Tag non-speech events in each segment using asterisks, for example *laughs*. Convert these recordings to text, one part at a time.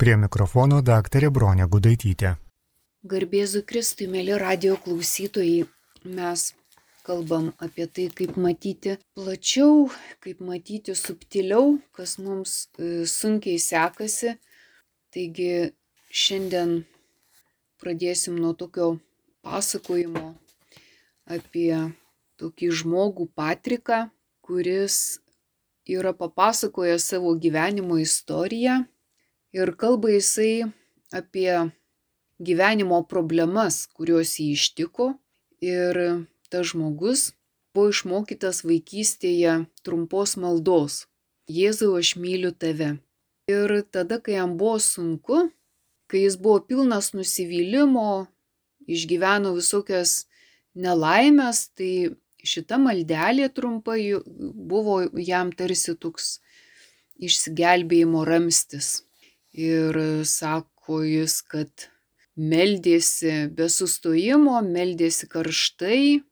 Prie mikrofono daktarė Bronė Gudaitytė. Garbėzu Kristui, mėly radio klausytojai, mes kalbam apie tai, kaip matyti plačiau, kaip matyti subtiliau, kas mums e, sunkiai sekasi. Taigi šiandien pradėsim nuo tokio pasakojimo apie tokį žmogų Patriką, kuris yra papasakojęs savo gyvenimo istoriją ir kalba jisai apie gyvenimo problemas, kurios jį ištiko ir tas žmogus buvo išmokytas vaikystėje trumpos maldos. Jėzau, aš myliu tave. Ir tada, kai jam buvo sunku, kai jis buvo pilnas nusivylimo, išgyveno visokias nelaimės, tai šita maldelė trumpa buvo jam tarsi toks išsigelbėjimo ramstis. Ir sako jis, kad meldėsi be sustojimo, meldėsi karštai,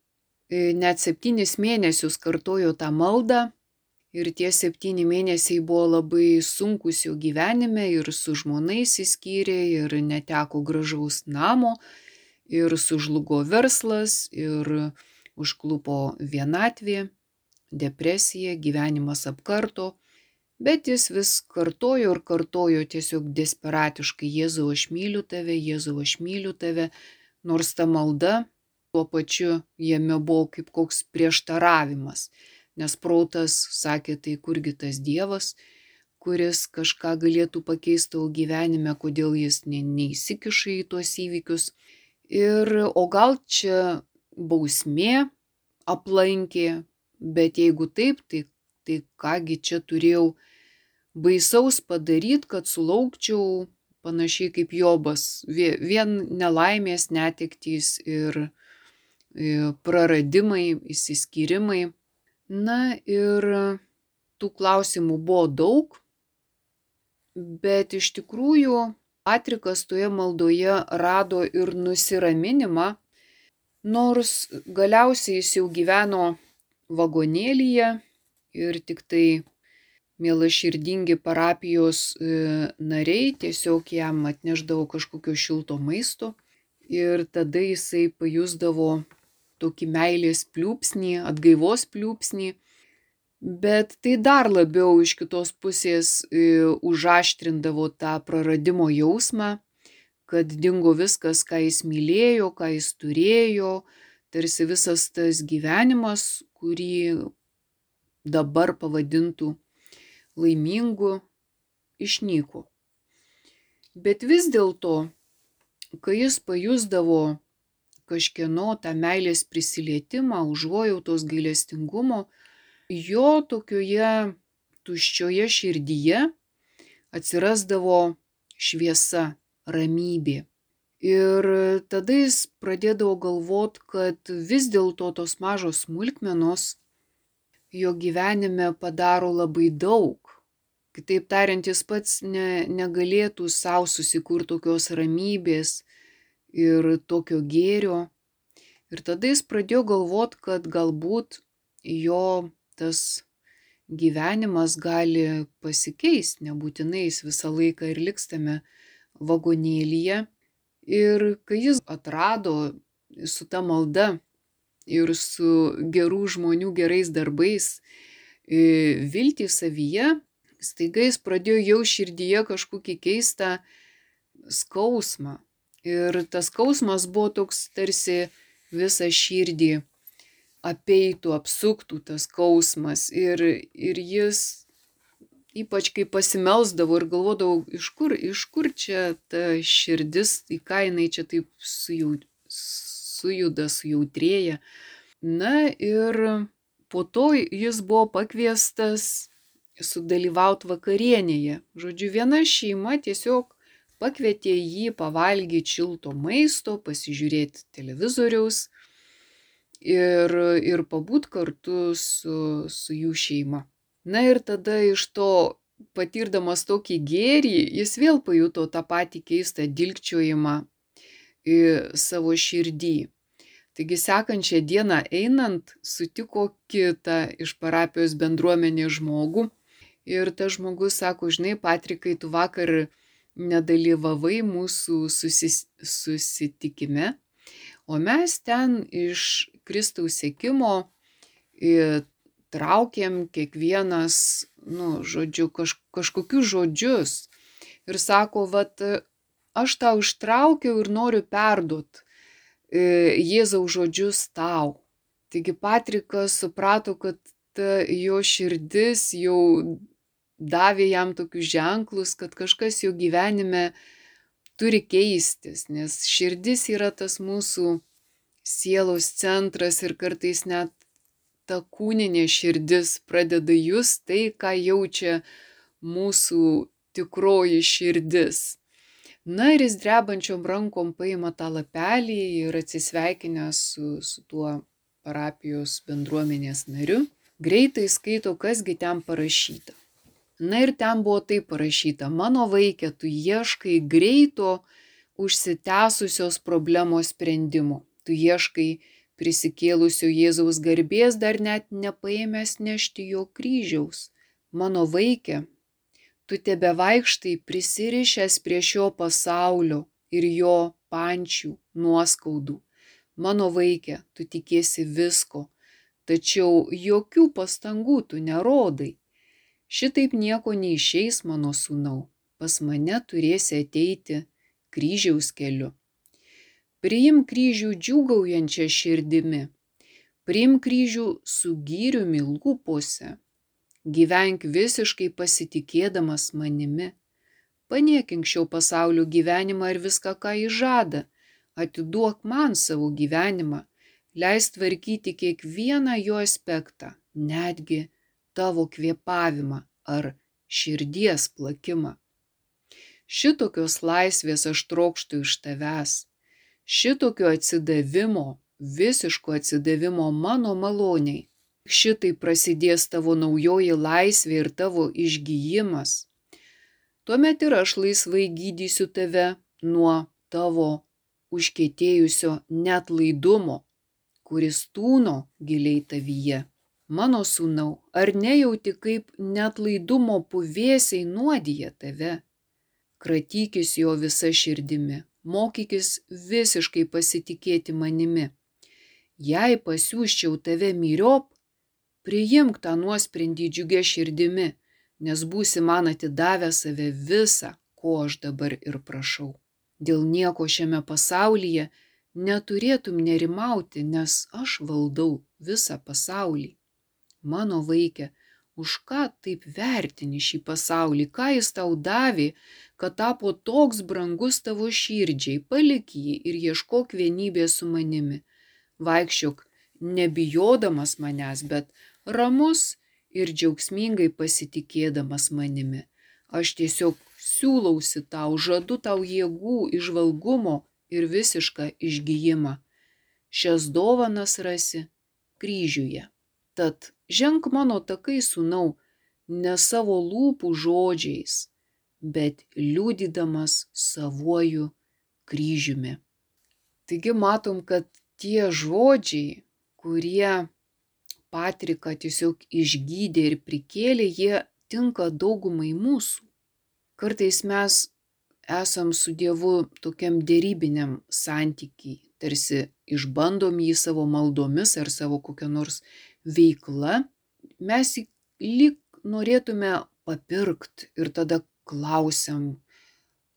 net septynis mėnesius kartojo tą maldą. Ir tie septyni mėnesiai buvo labai sunkus jo gyvenime ir su žmonai įsiskyrė, ir neteko gražaus namo, ir sužlugo verslas, ir užklupo vienatvė, depresija, gyvenimas apkarto, bet jis vis kartojo ir kartojo tiesiog desperatiškai Jėzau aš myliu tave, Jėzau aš myliu tave, nors ta malda tuo pačiu jame buvo kaip koks prieštaravimas, nes protas sakė, tai kurgi tas Dievas, kuris kažką galėtų pakeisti tavo gyvenime, kodėl jis ne, neįsikiša į tuos įvykius. Ir o gal čia bausmė aplankė, bet jeigu taip, tai, tai kągi čia turėjau baisaus padaryti, kad sulaukčiau panašiai kaip Jobas, vien nelaimės, netiktys ir praradimai, įsiskyrimai. Na ir tų klausimų buvo daug, bet iš tikrųjų Patrikas toje maldoje rado ir nusiraminimą, nors galiausiai jis jau gyveno vagonėlyje ir tik tai mielaširdingi parapijos e, nariai tiesiog jam atneždavo kažkokio šilto maisto ir tada jisai pajusdavo tokį meilės pliūpsnį, atgaivos pliūpsnį, bet tai dar labiau iš kitos pusės e, užaštrindavo tą praradimo jausmą, kad dingo viskas, ką jis mylėjo, ką jis turėjo, tarsi visas tas gyvenimas, kurį dabar pavadintų laimingu, išnyko. Bet vis dėlto, kai jis pajusdavo kažkieno tą meilės prisilietimą, užuojautos gailestingumo, jo tokioje tuščioje širdyje atsirasdavo šviesa, ramybė. Ir tada jis pradėdavo galvot, kad vis dėlto tos mažos smulkmenos jo gyvenime padaro labai daug. Kitaip tariant, jis pats ne, negalėtų savo susikurti tokios ramybės ir tokio gėrio. Ir tada jis pradėjo galvot, kad galbūt jo tas gyvenimas gali pasikeisti, nebūtinai jis visą laiką ir liks tame vagonėlyje. Ir kai jis atrado su ta malda ir su gerų žmonių gerais darbais viltį savyje, staiga jis pradėjo jau širdyje kažkokį keistą skausmą. Ir tas skausmas buvo toks tarsi visą širdį apeitų, apsuktų tas skausmas. Ir, ir jis ypač kai pasimelsdavau ir galvodavau, iš kur, iš kur čia ta širdis, į ką jinai čia taip sujuda, sujautrėja. Na ir po to jis buvo pakviestas sudalyvauti vakarienėje. Žodžiu, viena šeima tiesiog pakvietė jį pavalgyti šilto maisto, pasižiūrėti televizoriaus ir, ir pabūt kartu su, su jų šeima. Na ir tada iš to patirdamas tokį gėrį, jis vėl pajuto tą patį keistą dilgčiojimą savo širdį. Taigi sekančią dieną einant sutiko kitą iš parapijos bendruomenės žmogų ir tas žmogus sako, žinai, Patrikai, tu vakar nedalyvavai mūsų susis, susitikime, o mes ten iš Kristaus sėkimo traukėm kiekvienas, nu, žodžiu, kaž, kažkokius žodžius. Ir sako, vat, aš tau ištraukiau ir noriu perduot Jėzaus žodžius tau. Taigi Patrikas suprato, kad jo širdis jau davė jam tokius ženklus, kad kažkas jo gyvenime turi keistis, nes širdis yra tas mūsų sielos centras ir kartais net ta kūninė širdis pradeda jūs tai, ką jaučia mūsų tikroji širdis. Na ir jis drebančiom rankom paima tą lapelį ir atsisveikinęs su, su tuo parapijos bendruomenės nariu, greitai skaito, kasgi ten parašyta. Na ir ten buvo taip parašyta, mano vaikė, tu ieškai greito užsitęsusios problemos sprendimo. Tu ieškai prisikėlusio Jėzaus garbės dar net nepaėmęs nešti jo kryžiaus. Mano vaikė, tu tebe vaikštai prisirišęs prie šio pasaulio ir jo pančių nuoskaudų. Mano vaikė, tu tikėsi visko, tačiau jokių pastangų tu nerodai. Šitaip nieko neišeis mano sūnau, pas mane turėsi ateiti kryžiaus keliu. Priim kryžių džiūgaujančią širdimi, priim kryžių su gyriumi lūpose gyvenk visiškai pasitikėdamas manimi. Paniekink šio pasaulio gyvenimą ir viską, ką jis žada. Atiduok man savo gyvenimą, leist tvarkyti kiekvieną jo aspektą, netgi tavo kvėpavimą ar širdies plakimą. Šitokios laisvės aš trokštų iš tavęs, šitokio atsidavimo, visiško atsidavimo mano maloniai šitai prasidės tavo naujoji laisvė ir tavo išgyjimas. Tuomet ir aš laisvai gydysiu tave nuo tavo užkėtėjusio net laidumo, kuris tūno giliai tavyje. Mano sūnau, ar nejauti, kaip net laidumo puvėsiai nuodija tave? Kratykis jo visa širdimi, mokykis visiškai pasitikėti manimi. Jei pasiūščiau tave myriop, Priimk tą nuosprendį džiugia širdimi, nes būsi man atidavę save visą, ko aš dabar ir prašau. Dėl nieko šiame pasaulyje neturėtum nerimauti, nes aš valdau visą pasaulį. Mano vaikė, už ką taip vertini šį pasaulį, ką jis tau davė, kad tapo toks brangus tavo širdžiai, palik jį ir ieškok vienybės su manimi. Vaikščiok nebijodamas manęs, bet ramus ir džiaugsmingai pasitikėdamas manimi. Aš tiesiog siūlausi tau, žadu tau jėgų, išvalgumo ir visišką išgyjimą. Šias dovanas rasi kryžiuje. Tad ženk mano takai, sūnau, ne savo lūpų žodžiais, bet liūdydamas savuoju kryžiumi. Taigi matom, kad tie žodžiai, kurie Patriką tiesiog išgydė ir prikėlė, jie tinka daugumai mūsų. Kartais mes esam su Dievu tokiam dėrybiniam santykiai, tarsi išbandom jį savo maldomis ar savo kokią nors veiklą, mes lyg norėtume papirkt ir tada klausiam,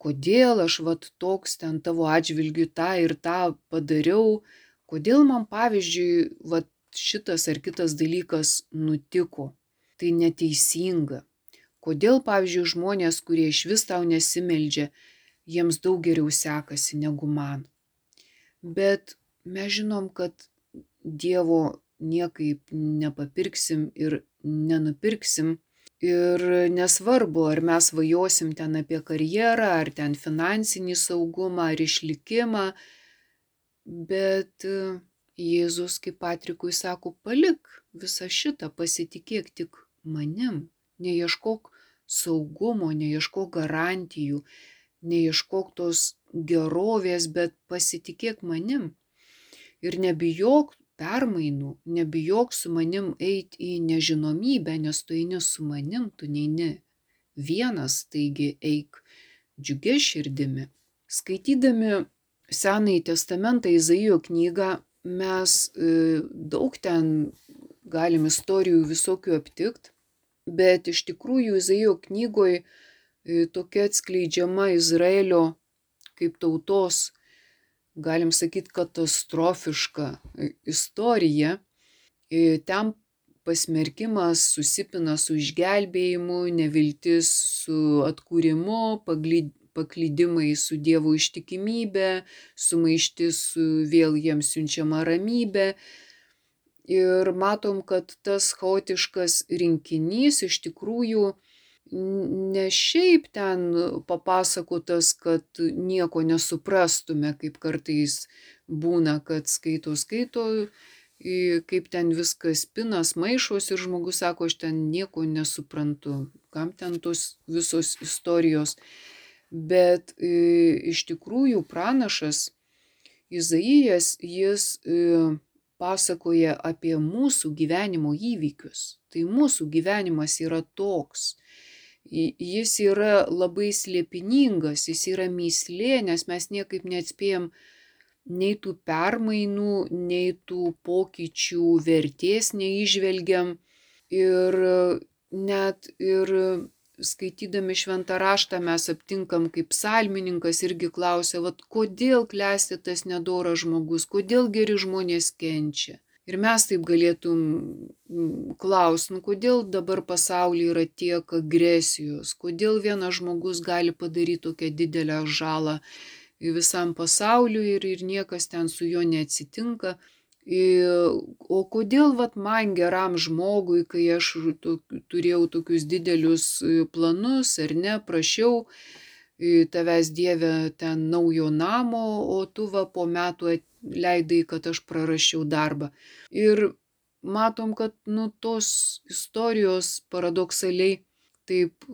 kodėl aš vat toks ten tavo atžvilgiu tą ir tą padariau, kodėl man pavyzdžiui vat šitas ar kitas dalykas nutiko. Tai neteisinga. Kodėl, pavyzdžiui, žmonės, kurie iš vis tau nesimeldžia, jiems daug geriau sekasi negu man. Bet mes žinom, kad Dievo niekaip nepapirksim ir nenupirksim. Ir nesvarbu, ar mes vajosim ten apie karjerą, ar ten finansinį saugumą, ar išlikimą, bet Jėzus kaip Patrikui sako, palik visą šitą, pasitikėk tik manim, neieškok saugumo, neieškok garantijų, neieškok tos gerovės, bet pasitikėk manim. Ir nebijok permainų, nebijok su manim eiti į nežinomybę, nes tu eini su manim, tu neini vienas, taigi eik džiugia širdimi. Skaitydami Senąjį testamentą Izaijo knygą mes e, daug ten galim istorijų visokių aptikti, bet iš tikrųjų Izaijo knygoje tokia atskleidžiama Izraelio kaip tautos, galim sakyti, katastrofiška e, istorija. E, ten pasmerkimas susipina su išgelbėjimu, neviltis su atkūrimu, paklydimai su Dievo ištikimybė, sumaištis su vėl jiems siunčiama ramybė. Ir matom, kad tas chaotiškas rinkinys iš tikrųjų ne šiaip ten papasakotas, kad nieko nesuprastume, kaip kartais būna, kad skaito, skaito, kaip ten viskas pinas, maišos ir žmogus sako, aš ten nieko nesuprantu, kam ten tos visos istorijos bet e, iš tikrųjų pranašas Izaijas, jis e, pasakoja apie mūsų gyvenimo įvykius. Tai mūsų gyvenimas yra toks. Jis yra labai slėpiningas, jis yra myslė, nes mes niekaip neatspėjom nei tų permainų, nei tų pokyčių vertės neižvelgiam. Ir net ir skaitydami šventą raštą mes aptinkam, kaip psalmininkas irgi klausia, vat, kodėl klesti tas nedoras žmogus, kodėl geri žmonės kenčia. Ir mes taip galėtum klausti, nu, kodėl dabar pasaulyje yra tiek agresijos, kodėl vienas žmogus gali padaryti tokią didelę žalą visam pasauliu ir, ir niekas ten su juo neatsitinka. O kodėl vat man geram žmogui, kai aš turėjau tokius didelius e, planus ar ne, prašiau tavęs Dieve ten naujo namo, o tu va po metų leidai, kad aš prarašiau darbą. Ir matom, kad nu tos istorijos paradoksaliai taip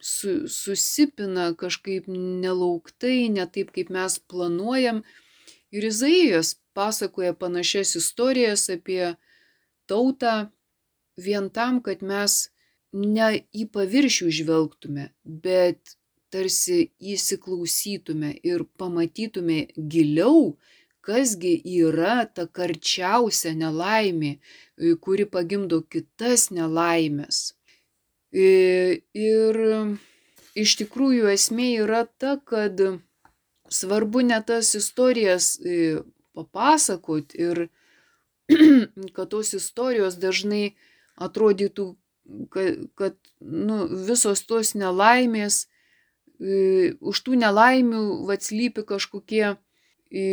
su, susipina kažkaip nelauktai, ne taip, kaip mes planuojam. Ir Izaijas pasakoja panašias istorijas apie tautą vien tam, kad mes ne į paviršių žvelgtume, bet tarsi įsiklausytume ir pamatytume giliau, kasgi yra ta karčiausia nelaimė, kuri pagimdo kitas nelaimės. Ir iš tikrųjų esmė yra ta, kad svarbu ne tas istorijas papasakot ir *clears throat* kad tos istorijos dažnai atrodytų, kad, kad nu, visos tos nelaimės, e, už tų nelaimių atslypi kažkokie e,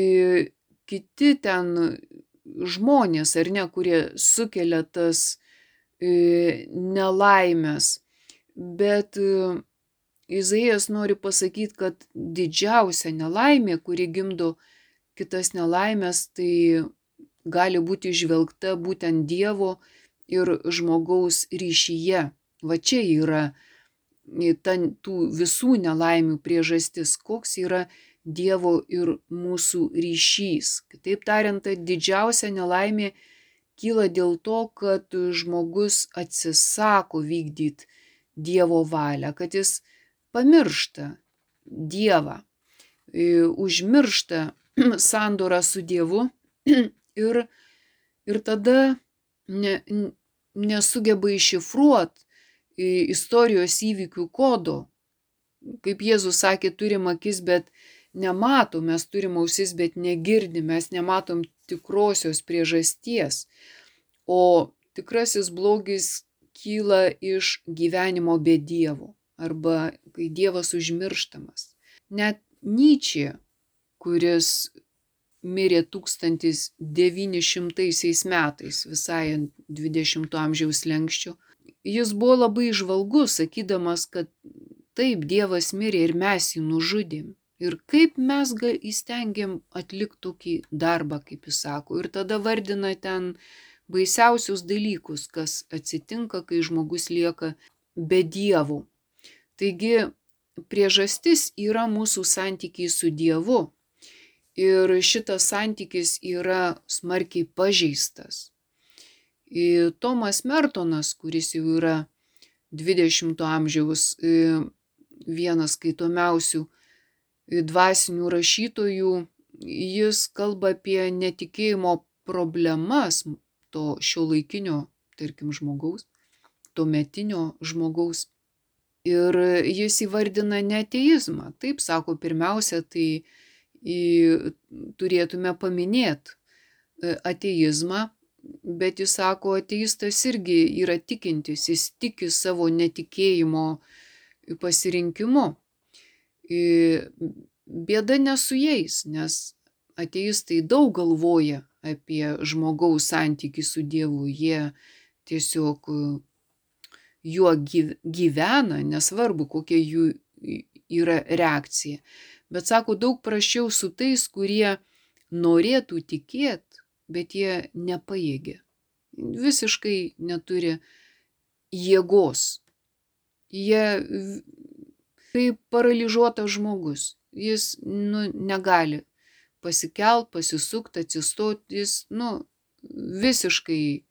kiti ten žmonės, ar ne, kurie sukelia tas e, nelaimės. Bet e, Izaijas nori pasakyti, kad didžiausia nelaimė, kuri gimdo kitas nelaimės, tai gali būti išvelgta būtent Dievo ir žmogaus ryšyje. Va čia yra ta, tų visų nelaimių priežastis, koks yra Dievo ir mūsų ryšys. Kitaip tariant, ta didžiausia nelaimė kyla dėl to, kad žmogus atsisako vykdyti Dievo valią, kad jis pamiršta Dievą, užmiršta *clears throat* sandorą su Dievu *clears throat* ir, ir tada ne, nesugeba iššifruoti istorijos įvykių kodo. Kaip Jėzus sakė, turim akis, bet nematom, mes turim ausis, bet negirdim, mes nematom tikrosios priežasties. O tikrasis blogis kyla iš gyvenimo be Dievo arba kai Dievas užmirštamas. Net Nyčia kuris mirė 1900 metais, visai ant 20 amžiaus lenkščio. Jis buvo labai išvalgus, sakydamas, kad taip Dievas mirė ir mes jį nužudėm. Ir kaip mes įstengiam atlikti tokį darbą, kaip jis sako. Ir tada vardina ten baisiausius dalykus, kas atsitinka, kai žmogus lieka be dievų. Taigi priežastis yra mūsų santykiai su Dievu, ir šitas santykis yra smarkiai pažeistas. Ir Tomas Mertonas, kuris jau yra 20 amžiaus, vienas skaitomiausių dvasinių rašytojų, jis kalba apie netikėjimo problemas to šio laikinio, tarkim, žmogaus, to metinio žmogaus. Ir jis įvardina neteizmą. Taip sako, pirmiausia, tai į, turėtume paminėti ateizmą, bet jis sako, ateistas irgi yra tikintis, jis tiki savo netikėjimo pasirinkimu. Bėda ne su jais, nes ateistai daug galvoja apie žmogaus santykių su Dievu, jie tiesiog juo gyvena, nesvarbu, kokia jų yra reakcija. Bet sako, daug prašiau su tais, kurie norėtų tikėti, bet jie nepajėgia. Visiškai neturi jėgos. Jie kaip paralyžiuotas žmogus. Jis nu, negali pasikelt, pasisukti, atsistoti, jis nu, visiškai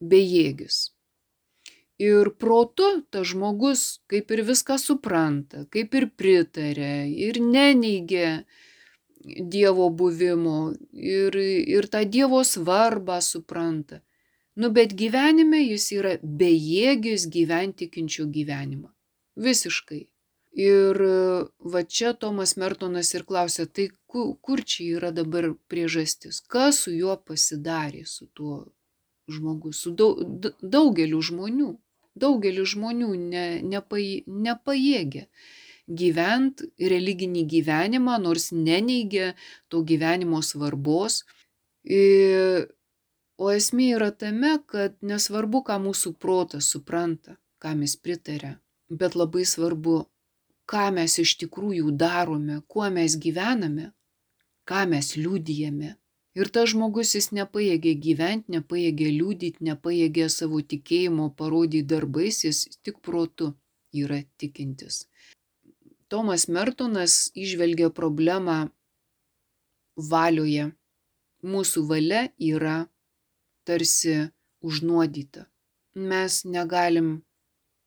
bejėgis. Ir protu tas žmogus kaip ir viską supranta, kaip ir pritarė, ir neneigia Dievo buvimo, ir, ir tą Dievo svarbą supranta. Nu, bet gyvenime jis yra bejėgis gyventi tikinčių gyvenimą. Visiškai. Ir va čia Tomas Mertonas ir klausė, tai kur, čia yra dabar priežastis, kas su juo pasidarė, su tuo žmogu, su daug, daugeliu žmonių. Daugelis žmonių ne, nepai, nepajėgia gyventi religinį gyvenimą, nors neneigia to gyvenimo svarbos. O esmė yra tame, kad nesvarbu, ką mūsų protas supranta, ką mes pritarė, bet labai svarbu, ką mes iš tikrųjų darome, kuo mes gyvename, ką mes liūdijame. Ir tas žmogus jis nepajėgė gyventi, nepajėgė liūdyti, nepajėgė savo tikėjimo parodyti darbais, jis tik protu yra tikintis. Tomas Mertonas išvelgia problemą valioje. Mūsų valia yra tarsi užnuodyta. Mes negalim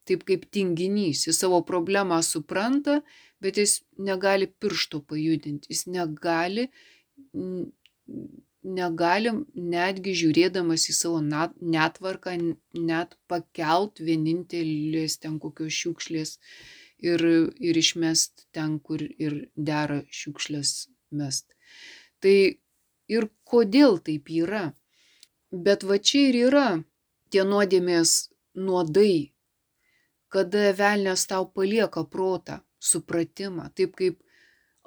taip kaip tinginys, jis savo problemą supranta, bet jis negali piršto pajudinti, jis negali negalim netgi žiūrėdamas į savo netvarką net pakelt vienintelės ten kokios šiukšlės ir, ir išmest ten, kur ir dera šiukšlės mest. Tai ir kodėl taip yra? Bet va čia ir yra tie nuodėmės nuodai, kada velnės tau palieka protą, supratimą, taip kaip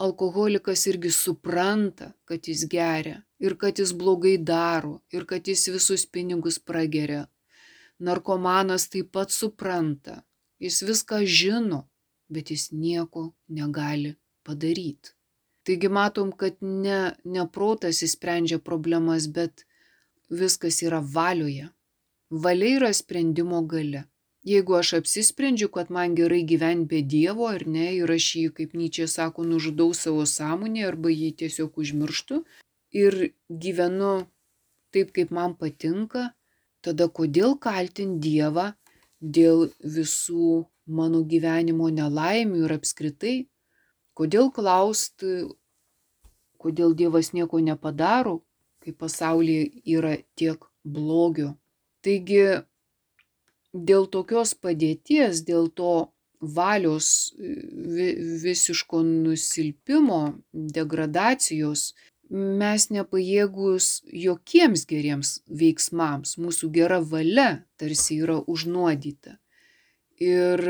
alkoholikas irgi supranta, kad jis geria ir kad jis blogai daro ir kad jis visus pinigus prageria. Narkomanas taip pat supranta, jis viską žino, bet jis nieko negali padaryti. Taigi matom, kad ne, ne protas įsprendžia problemas, bet viskas yra valioje. Valia yra sprendimo gale. Jeigu aš apsisprendžiu, kad man gerai gyventi be Dievo ar ne, ir aš jį, kaip Nyčia sako, nužudau savo sąmonę arba jį tiesiog užmirštu ir gyvenu taip, kaip man patinka, tada kodėl kaltinti Dievą dėl visų mano gyvenimo nelaimių ir apskritai, kodėl klausti, kodėl Dievas nieko nepadaro, kai pasaulyje yra tiek blogio. Taigi dėl tokios padėties, dėl to valios vi visiško nusilpimo, degradacijos, mes nepajėgus jokiems geriems veiksmams, mūsų gera valia tarsi yra užnuodyta. Ir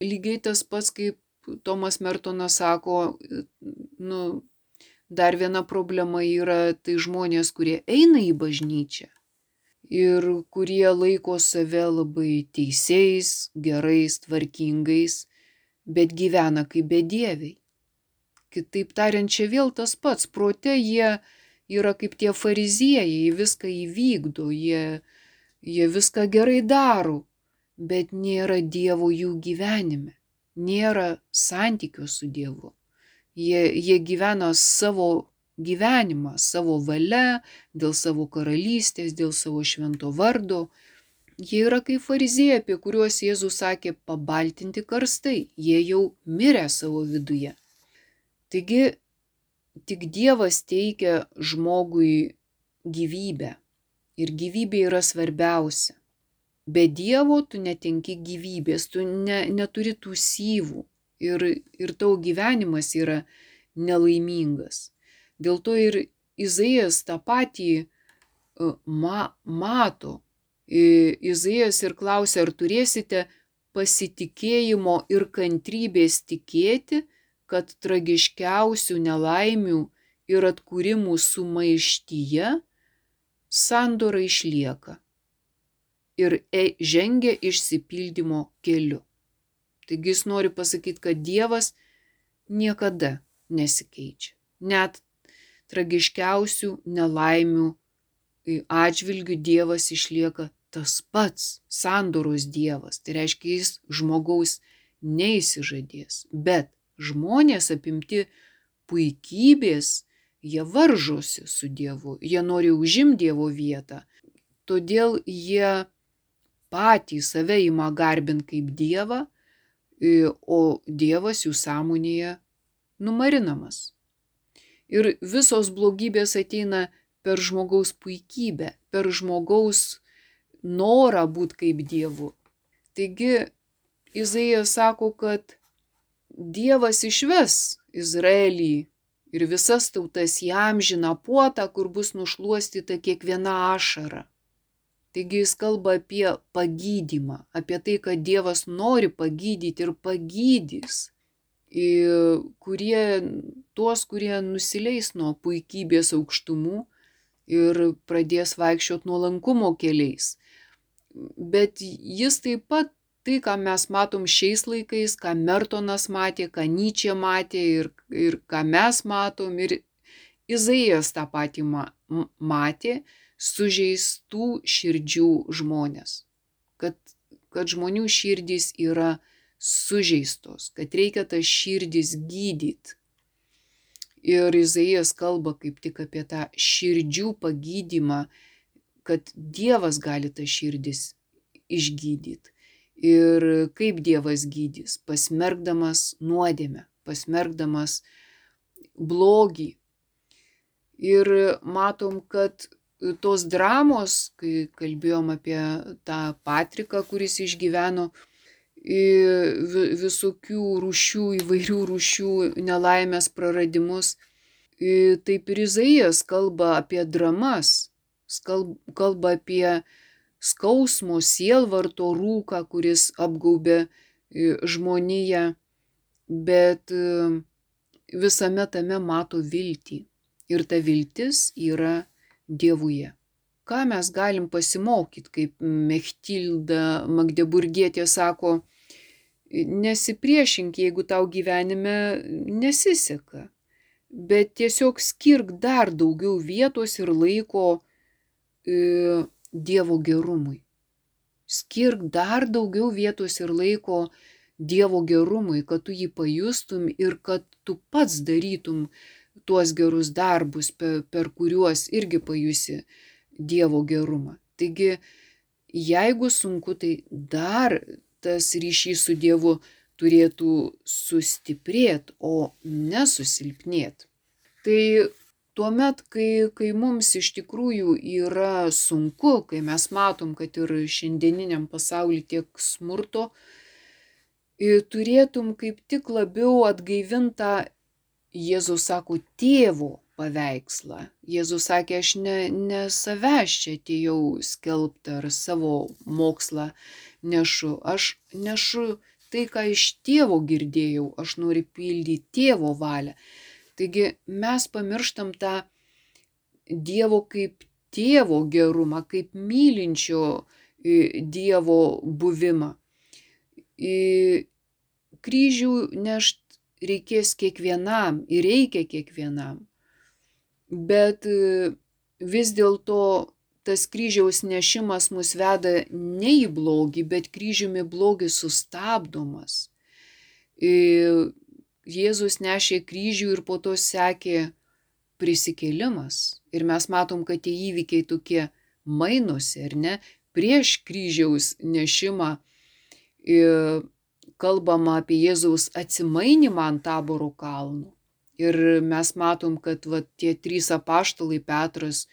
lygiai tas pats, kaip Tomas Mertonas sako, nu, dar viena problema yra tai žmonės, kurie eina į bažnyčią ir kurie laiko save labai teisiais, gerais, tvarkingais, bet gyvena kaip bedieviai. Kitaip tariant, čia vėl tas pats, prote jie yra kaip tie fariziejai, viską įvykdo, jie, jie viską gerai daro, bet nėra Dievo jų gyvenime, nėra santykio su Dievu. Jie, jie gyvena savo gyvenimą savo valia, dėl savo karalystės, dėl savo švento vardo. Jie yra kaip farizėjai, apie kuriuos Jėzus sakė pabaltinti karstai, jie jau mirė savo viduje. Taigi tik Dievas teikia žmogui gyvybę ir gyvybė yra svarbiausia. Be Dievo tu netenki gyvybės, tu ne, neturi tų syvų ir, ir tavo gyvenimas yra nelaimingas. Dėl to ir Izaijas tą patį e, ma, mato. Izaijas ir klausia, ar turėsite pasitikėjimo ir kantrybės tikėti, kad tragiškiausių nelaimių ir atkūrimų sumaištyje sandora išlieka ir e, žengia išsipildymo keliu. Taigi jis nori pasakyti, kad Dievas niekada nesikeičia. Net tragiškiausių nelaimių atžvilgių Dievas išlieka tas pats sandoros Dievas. Tai reiškia, jis žmogaus neįsižadės. Bet žmonės apimti puikybės, jie varžosi su Dievu, jie nori užimti Dievo vietą. Todėl jie patys save ima garbinti kaip Dievą, o Dievas jų sąmonėje numarinamas. Ir visos blogybės ateina per žmogaus puikybę, per žmogaus norą būti kaip Dievu. Taigi Izaijas sako, kad Dievas išves Izraelį ir visas tautas į amžiną puotą, kur bus nušuostyta kiekviena ašara. Taigi jis kalba apie pagydymą, apie tai, kad Dievas nori pagydyti ir pagydys kurie, tuos, kurie nusileis nuo puikybės aukštumų ir pradės vaikščioti nuolankumo keliais. Bet jis taip pat tai, ką mes matom šiais laikais, ką Mertonas matė, ką Nyčia matė ir, ir ką mes matom, ir Izaijas tą patį matė, sužeistų širdžių žmonės. Kad, kad žmonių širdys yra sužeistos, kad reikia tas širdis gydyti. Ir Izaijas kalba kaip tik apie tą širdžių pagydymą, kad Dievas gali tą širdis išgydyti. Ir kaip Dievas gydys, pasmergdamas nuodėmę, pasmergdamas blogį. Ir matom, kad tos dramos, kai kalbėjom apie tą Patriką, kuris išgyveno visokių rūšių, įvairių rūšių nelaimės praradimus. Taip ir Izaijas kalba apie dramas, kalba apie skausmo, sielvarto rūką, kuris apgaubė žmoniją, bet visame tame mato viltį. Ir ta viltis yra Dievuje ką mes galim pasimokyti, kaip Mechtilda Magdeburgietė sako, nesipriešink, jeigu tau gyvenime nesiseka, bet tiesiog skirk dar daugiau vietos ir laiko e, Dievo gerumui. Skirk dar daugiau vietos ir laiko Dievo gerumui, kad tu jį pajustum ir kad tu pats darytum tuos gerus darbus, per, per kuriuos irgi pajusi Dievo gerumą. Taigi, jeigu sunku, tai dar tas ryšys su Dievu turėtų sustiprėti, o nesusilpnėti. Tai tuomet, kai, kai mums iš tikrųjų yra sunku, kai mes matom, kad ir šiandieniniam pasauliu tiek smurto, turėtum kaip tik labiau atgaivintą, Jėzus sako, tėvo paveikslą. Jėzus sakė, aš ne, ne savęs čia atėjau skelbti ar savo mokslą nešu, aš nešu tai, ką iš tėvo girdėjau, aš noriu pildyti tėvo valią. Taigi mes pamirštam tą Dievo kaip tėvo gerumą, kaip mylinčio Dievo buvimą. Kryžių nešt reikės kiekvienam ir reikia kiekvienam. Bet vis dėlto tas kryžiaus nešimas mus veda ne į blogį, bet kryžiumi blogis sustabdomas. Jėzus nešė kryžių ir po to sekė prisikėlimas. Ir mes matom, kad tie įvykiai tokie mainosi, ar ne? prieš kryžiaus nešimą kalbama apie Jėzaus atsimainimą ant taboro kalnų. Ir mes matom, kad va, tie trys apaštalai Petras,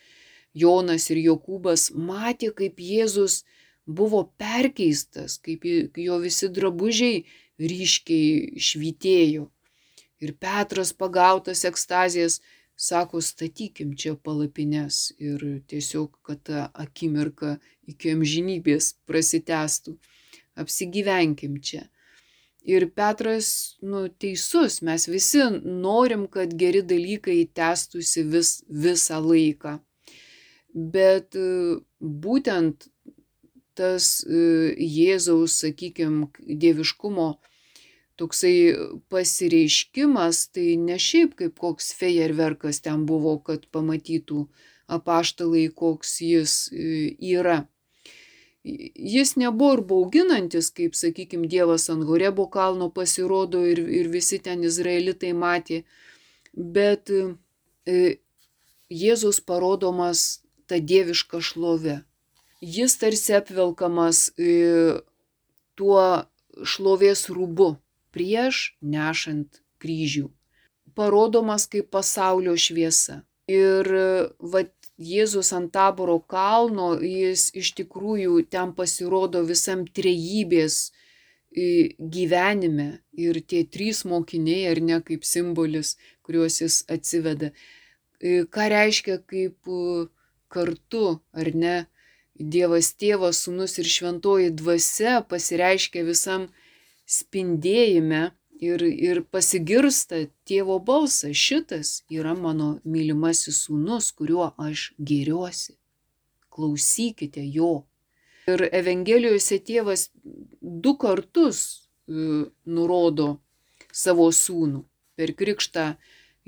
Jonas ir Jokūbas matė, kaip Jėzus buvo perkeistas, kaip jo visi drabužiai ryškiai švytėjo. Ir Petras pagautas ekstazijas sako, statykim čia palapines ir tiesiog, kad ta akimirka iki amžinybės prasitestų. Apsigyvenkim čia. Ir Petras, nu, teisus, mes visi norim, kad geri dalykai tęstųsi vis, visą laiką. Bet būtent tas Jėzaus, sakykime, dieviškumo toksai pasireiškimas, tai ne šiaip kaip koks fejerverkas ten buvo, kad pamatytų apaštalai, koks jis yra. Jis nebuvo ir bauginantis, kaip, sakykime, Dievas ant Horebo kalno pasirodo ir, ir visi ten izraelitai matė, bet Jėzus parodomas ta dieviška šlove. Jis tarsi apvelkamas tuo šlovės rūbu prieš nešant kryžių. Parodomas kaip pasaulio šviesa. Ir vat, Jėzus ant taboro kalno, jis iš tikrųjų ten pasirodo visam trejybės gyvenime. Ir tie trys mokiniai, ar ne kaip simbolis, kuriuos jis atsiveda. Ką reiškia kaip kartu, ar ne, Dievas tėvas, sunus ir šventoji dvasia pasireiškia visam spindėjime ir, ir pasigirsta tėvo balsas, šitas yra mano mylimasis sūnus, kuriuo aš gėriuosi. Klausykite jo. Ir Evangelijose tėvas du kartus e, nurodo savo sūnų per krikštą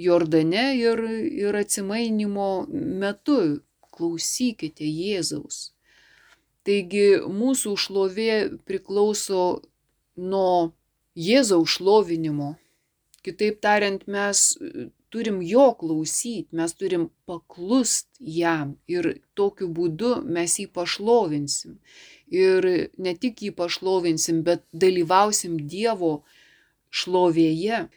Jordane ir, ir atsimainimo metu. Klausykite Jėzaus. Taigi mūsų šlovė priklauso nuo Jėzaus šlovinimo. Kitaip tariant, mes turim jo klausyti, mes turim paklust jam ir tokiu būdu mes jį pašlovinsim. Ir ne tik jį pašlovinsim, bet dalyvausim Dievo šlovėje.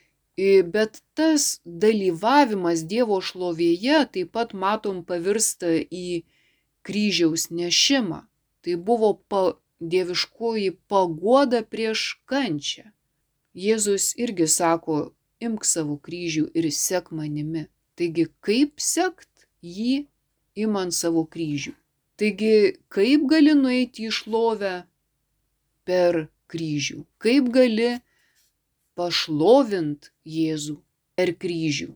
Bet tas dalyvavimas Dievo šlovėje taip pat matom pavirsta į kryžiaus nešimą. Tai buvo pa, dieviškoji pagoda prieš kančią. Jėzus irgi sako, imk savo kryžių ir sek manimi. Taigi, kaip sekt jį imant savo kryžių? Taigi, kaip gali nueiti į šlovę per kryžių? Kaip gali pašlovint Jėzų per kryžių?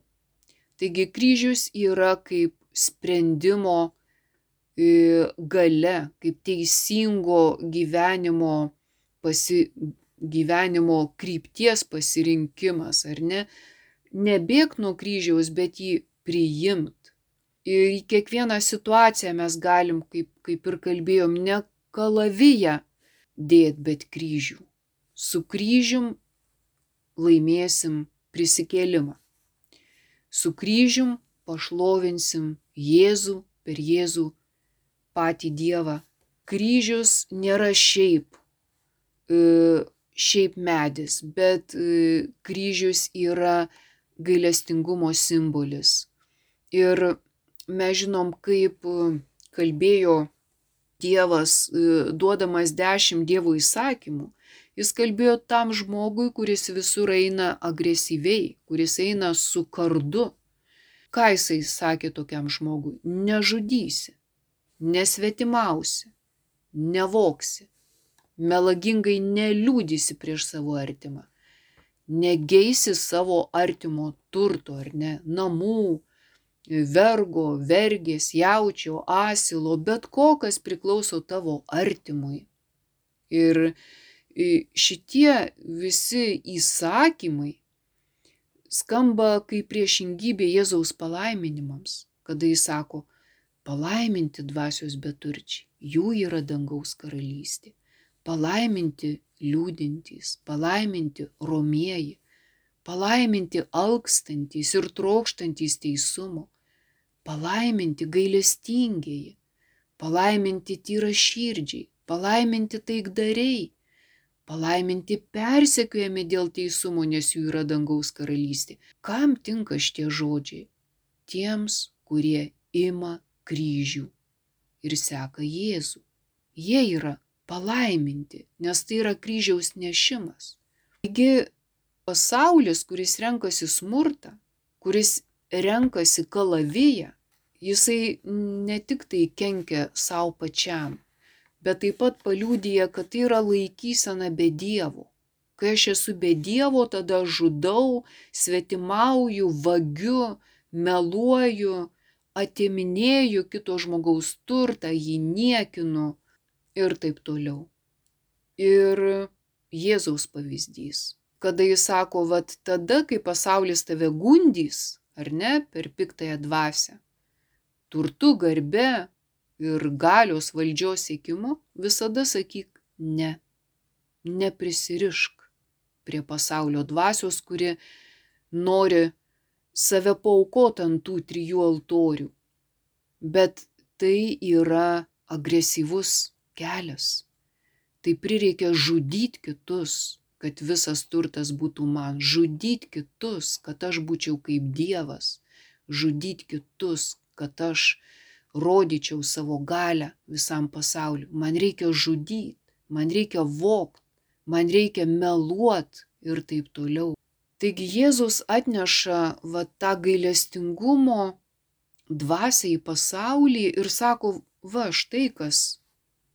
Taigi, kryžius yra kaip sprendimo gale, kaip teisingo gyvenimo, pasi, gyvenimo krypties pasirinkimas, ar ne? Nebėg nuo kryžiaus, bet jį priimt. Ir į kiekvieną situaciją mes galim, kaip, kaip ir kalbėjom, ne kalaviją dėt, bet kryžių. Su kryžium laimėsim prisikėlimą. Su kryžium pašlovinsim Jėzų per Jėzų patį Dievą. Kryžius nėra šiaip, e, šiaip medis, bet e, kryžius yra gailestingumo simbolis. Ir mes žinom, kaip e, kalbėjo Dievas, duodamas dešimt Dievo įsakymų, jis kalbėjo tam žmogui, kuris visur eina agresyviai, kuris eina su kardu. Ką jisai sakė tokiam žmogui? Nežudysi nesvetimausi, nevoksi, melagingai neliūdysi prieš savo artimą, negeisi savo artimo turto ar ne, namų, vergo, vergės, jaučio, asilo, bet ko, kas priklauso tavo artimui. Ir šitie visi įsakymai skamba kaip priešingybė Jėzaus palaiminimams, kada jis sako, Palaiminti dvasios beturčiai, jų yra dangaus karalystė. Palaiminti liūdintys, palaiminti romieji, palaiminti alkstantys ir trokštantys teisumo, palaiminti gailestingieji, palaiminti tyra širdžiai, palaiminti taikdariai, palaiminti persekiojami dėl teisumo, nes jų yra dangaus karalystė. Kam tinka šitie žodžiai? Tiems, kurie ima kryžių ir seka Jėzų. Jie yra palaiminti, nes tai yra kryžiaus nešimas. Taigi pasaulis, kuris renkasi smurtą, kuris renkasi kalaviją, jisai ne tik tai kenkia savo pačiam, bet taip pat paliūdija, kad tai yra laikysena be Dievo. Kai aš esu be Dievo, tada žudau, svetimauju, vagiu, meluoju, atiminėju kito žmogaus turtą, jį niekinu ir taip toliau. Ir Jėzaus pavyzdys, kada jis sako, vad tada, kai pasaulis tave gundys, ar ne, per piktąją dvasę, turtu, garbe ir galios valdžios sėkimu, visada sakyk ne. Neprisirišk prie pasaulio dvasios, kuri nori save paukoti ant tų trijų altorių. Bet tai yra agresyvus kelias. Tai prireikia žudyti kitus, kad visas turtas būtų man. Žudyti kitus, kad aš būčiau kaip Dievas. Žudyti kitus, kad aš rodyčiau savo galę visam pasauliu. Man reikia žudyti, man reikia vokti, man reikia meluoti ir taip toliau. Taigi Jėzus atneša va tą gailestingumo dvasią į pasaulį ir sako, va štai kas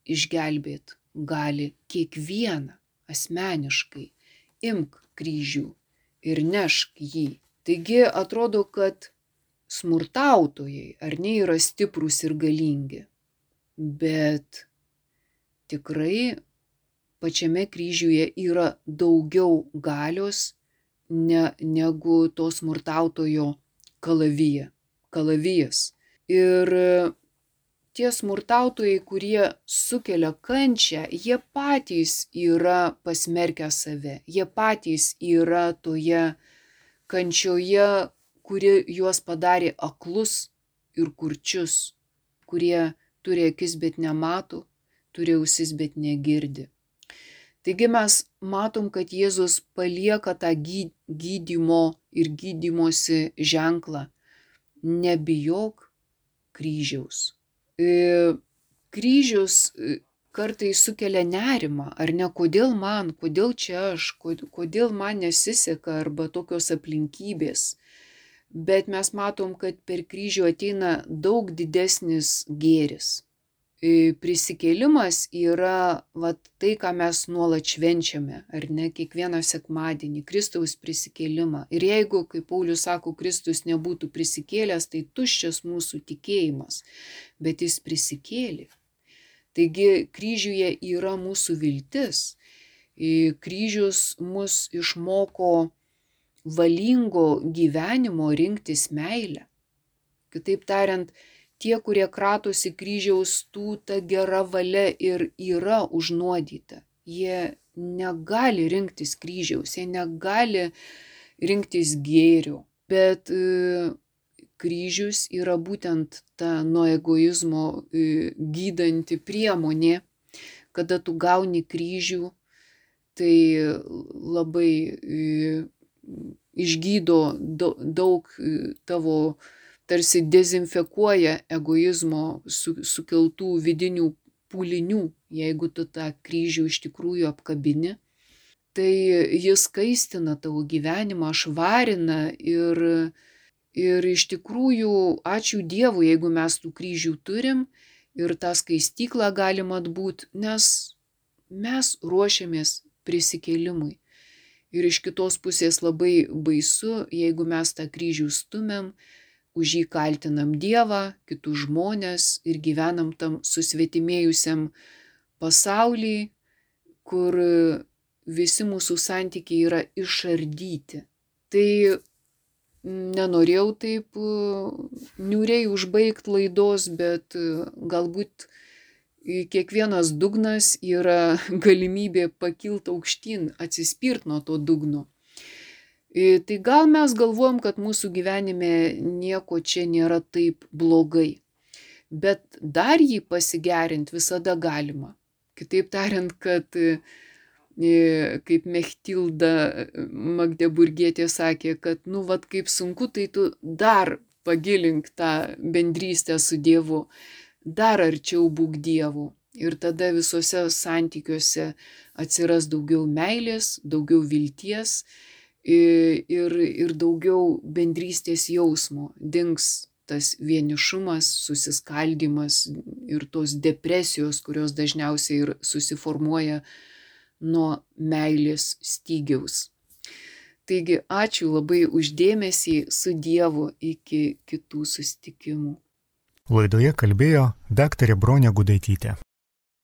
išgelbėt gali kiekvieną asmeniškai. Imk kryžių ir nešk jį. Taigi atrodo, kad smurtautojai ar ne yra stiprūs ir galingi. Bet tikrai pačiame kryžiuje yra daugiau galios ne, negu to smurtautojo kalavija, kalavijas. Ir tie smurtautojai, kurie sukelia kančią, jie patys yra pasmerkę save, jie patys yra toje kančioje, kuri juos padarė aklus ir kurčius, kurie turi akis, bet nemato, turi ausis, bet negirdi. Taigi mes matom, kad Jėzus palieka tą gydymo ir gydymosi ženklą. Nebijok kryžiaus. E, kryžius e, kartais sukelia nerimą, ar ne, kodėl man, kodėl čia aš, kodėl man nesiseka arba tokios aplinkybės. Bet mes matom, kad per kryžių ateina daug didesnis gėris prisikėlimas yra vat, tai, ką mes nuolat švenčiame, ar ne, kiekvieną sekmadienį, Kristaus prisikėlimą. Ir jeigu, kaip Paulius sako, Kristus nebūtų prisikėlęs, tai tuščias mūsų tikėjimas, bet jis prisikėlė. Taigi kryžiuje yra mūsų viltis. Kryžius mus išmoko valingo gyvenimo rinktis meilę. Kitaip tariant, tie, kurie kratosi kryžiaus, tų ta gera valia ir yra užnuodyta. Jie negali rinktis kryžiaus, jie negali rinktis gėrių, bet e, kryžius yra būtent ta nuo egoizmo e, gydanti priemonė, kada tu gauni kryžių, tai labai e, išgydo daug tavo tarsi dezinfekuoja egoizmo su, sukeltų vidinių pūlinių, jeigu tu tą kryžių iš tikrųjų apkabini. Tai jis kaistina tavo gyvenimą, švarina ir, ir iš tikrųjų ačiū Dievui, jeigu mes tų kryžių turim ir tą skaistyklą galim atbūt, nes mes ruošiamės prisikėlimui. Ir iš kitos pusės labai baisu, jeigu mes tą kryžių stumėm, už jį kaltinam Dievą, kitus žmonės ir gyvenam tam susvetimėjusiam pasaulyje, kur visi mūsų santykiai yra išardyti. Tai nenorėjau taip niūriai užbaigti laidos, bet galbūt kiekvienas dugnas yra *laughs* galimybė pakilti aukštyn, atsispirt nuo to dugno. Tai gal mes galvojam, kad mūsų gyvenime nieko čia nėra taip blogai. bet dar jį pasigerinti visada galima. Kitaip tariant, kad e, kaip Mechtilda Magdeburgietė sakė, kad, nu, vad kaip sunku, tai tu dar pagilink tą bendrystę su Dievu, dar arčiau būk Dievu. Ir tada visuose santykiuose atsiras daugiau meilės, daugiau vilties ir, ir daugiau bendrystės jausmo. Dings tas vienišumas, susiskaldimas ir tos depresijos, kurios dažniausiai ir susiformuoja nuo meilės stygiaus. Taigi ačiū labai uždėmesį su Dievu iki kitų sustikimų. Laidoje kalbėjo daktarė Bronė Gudaitytė.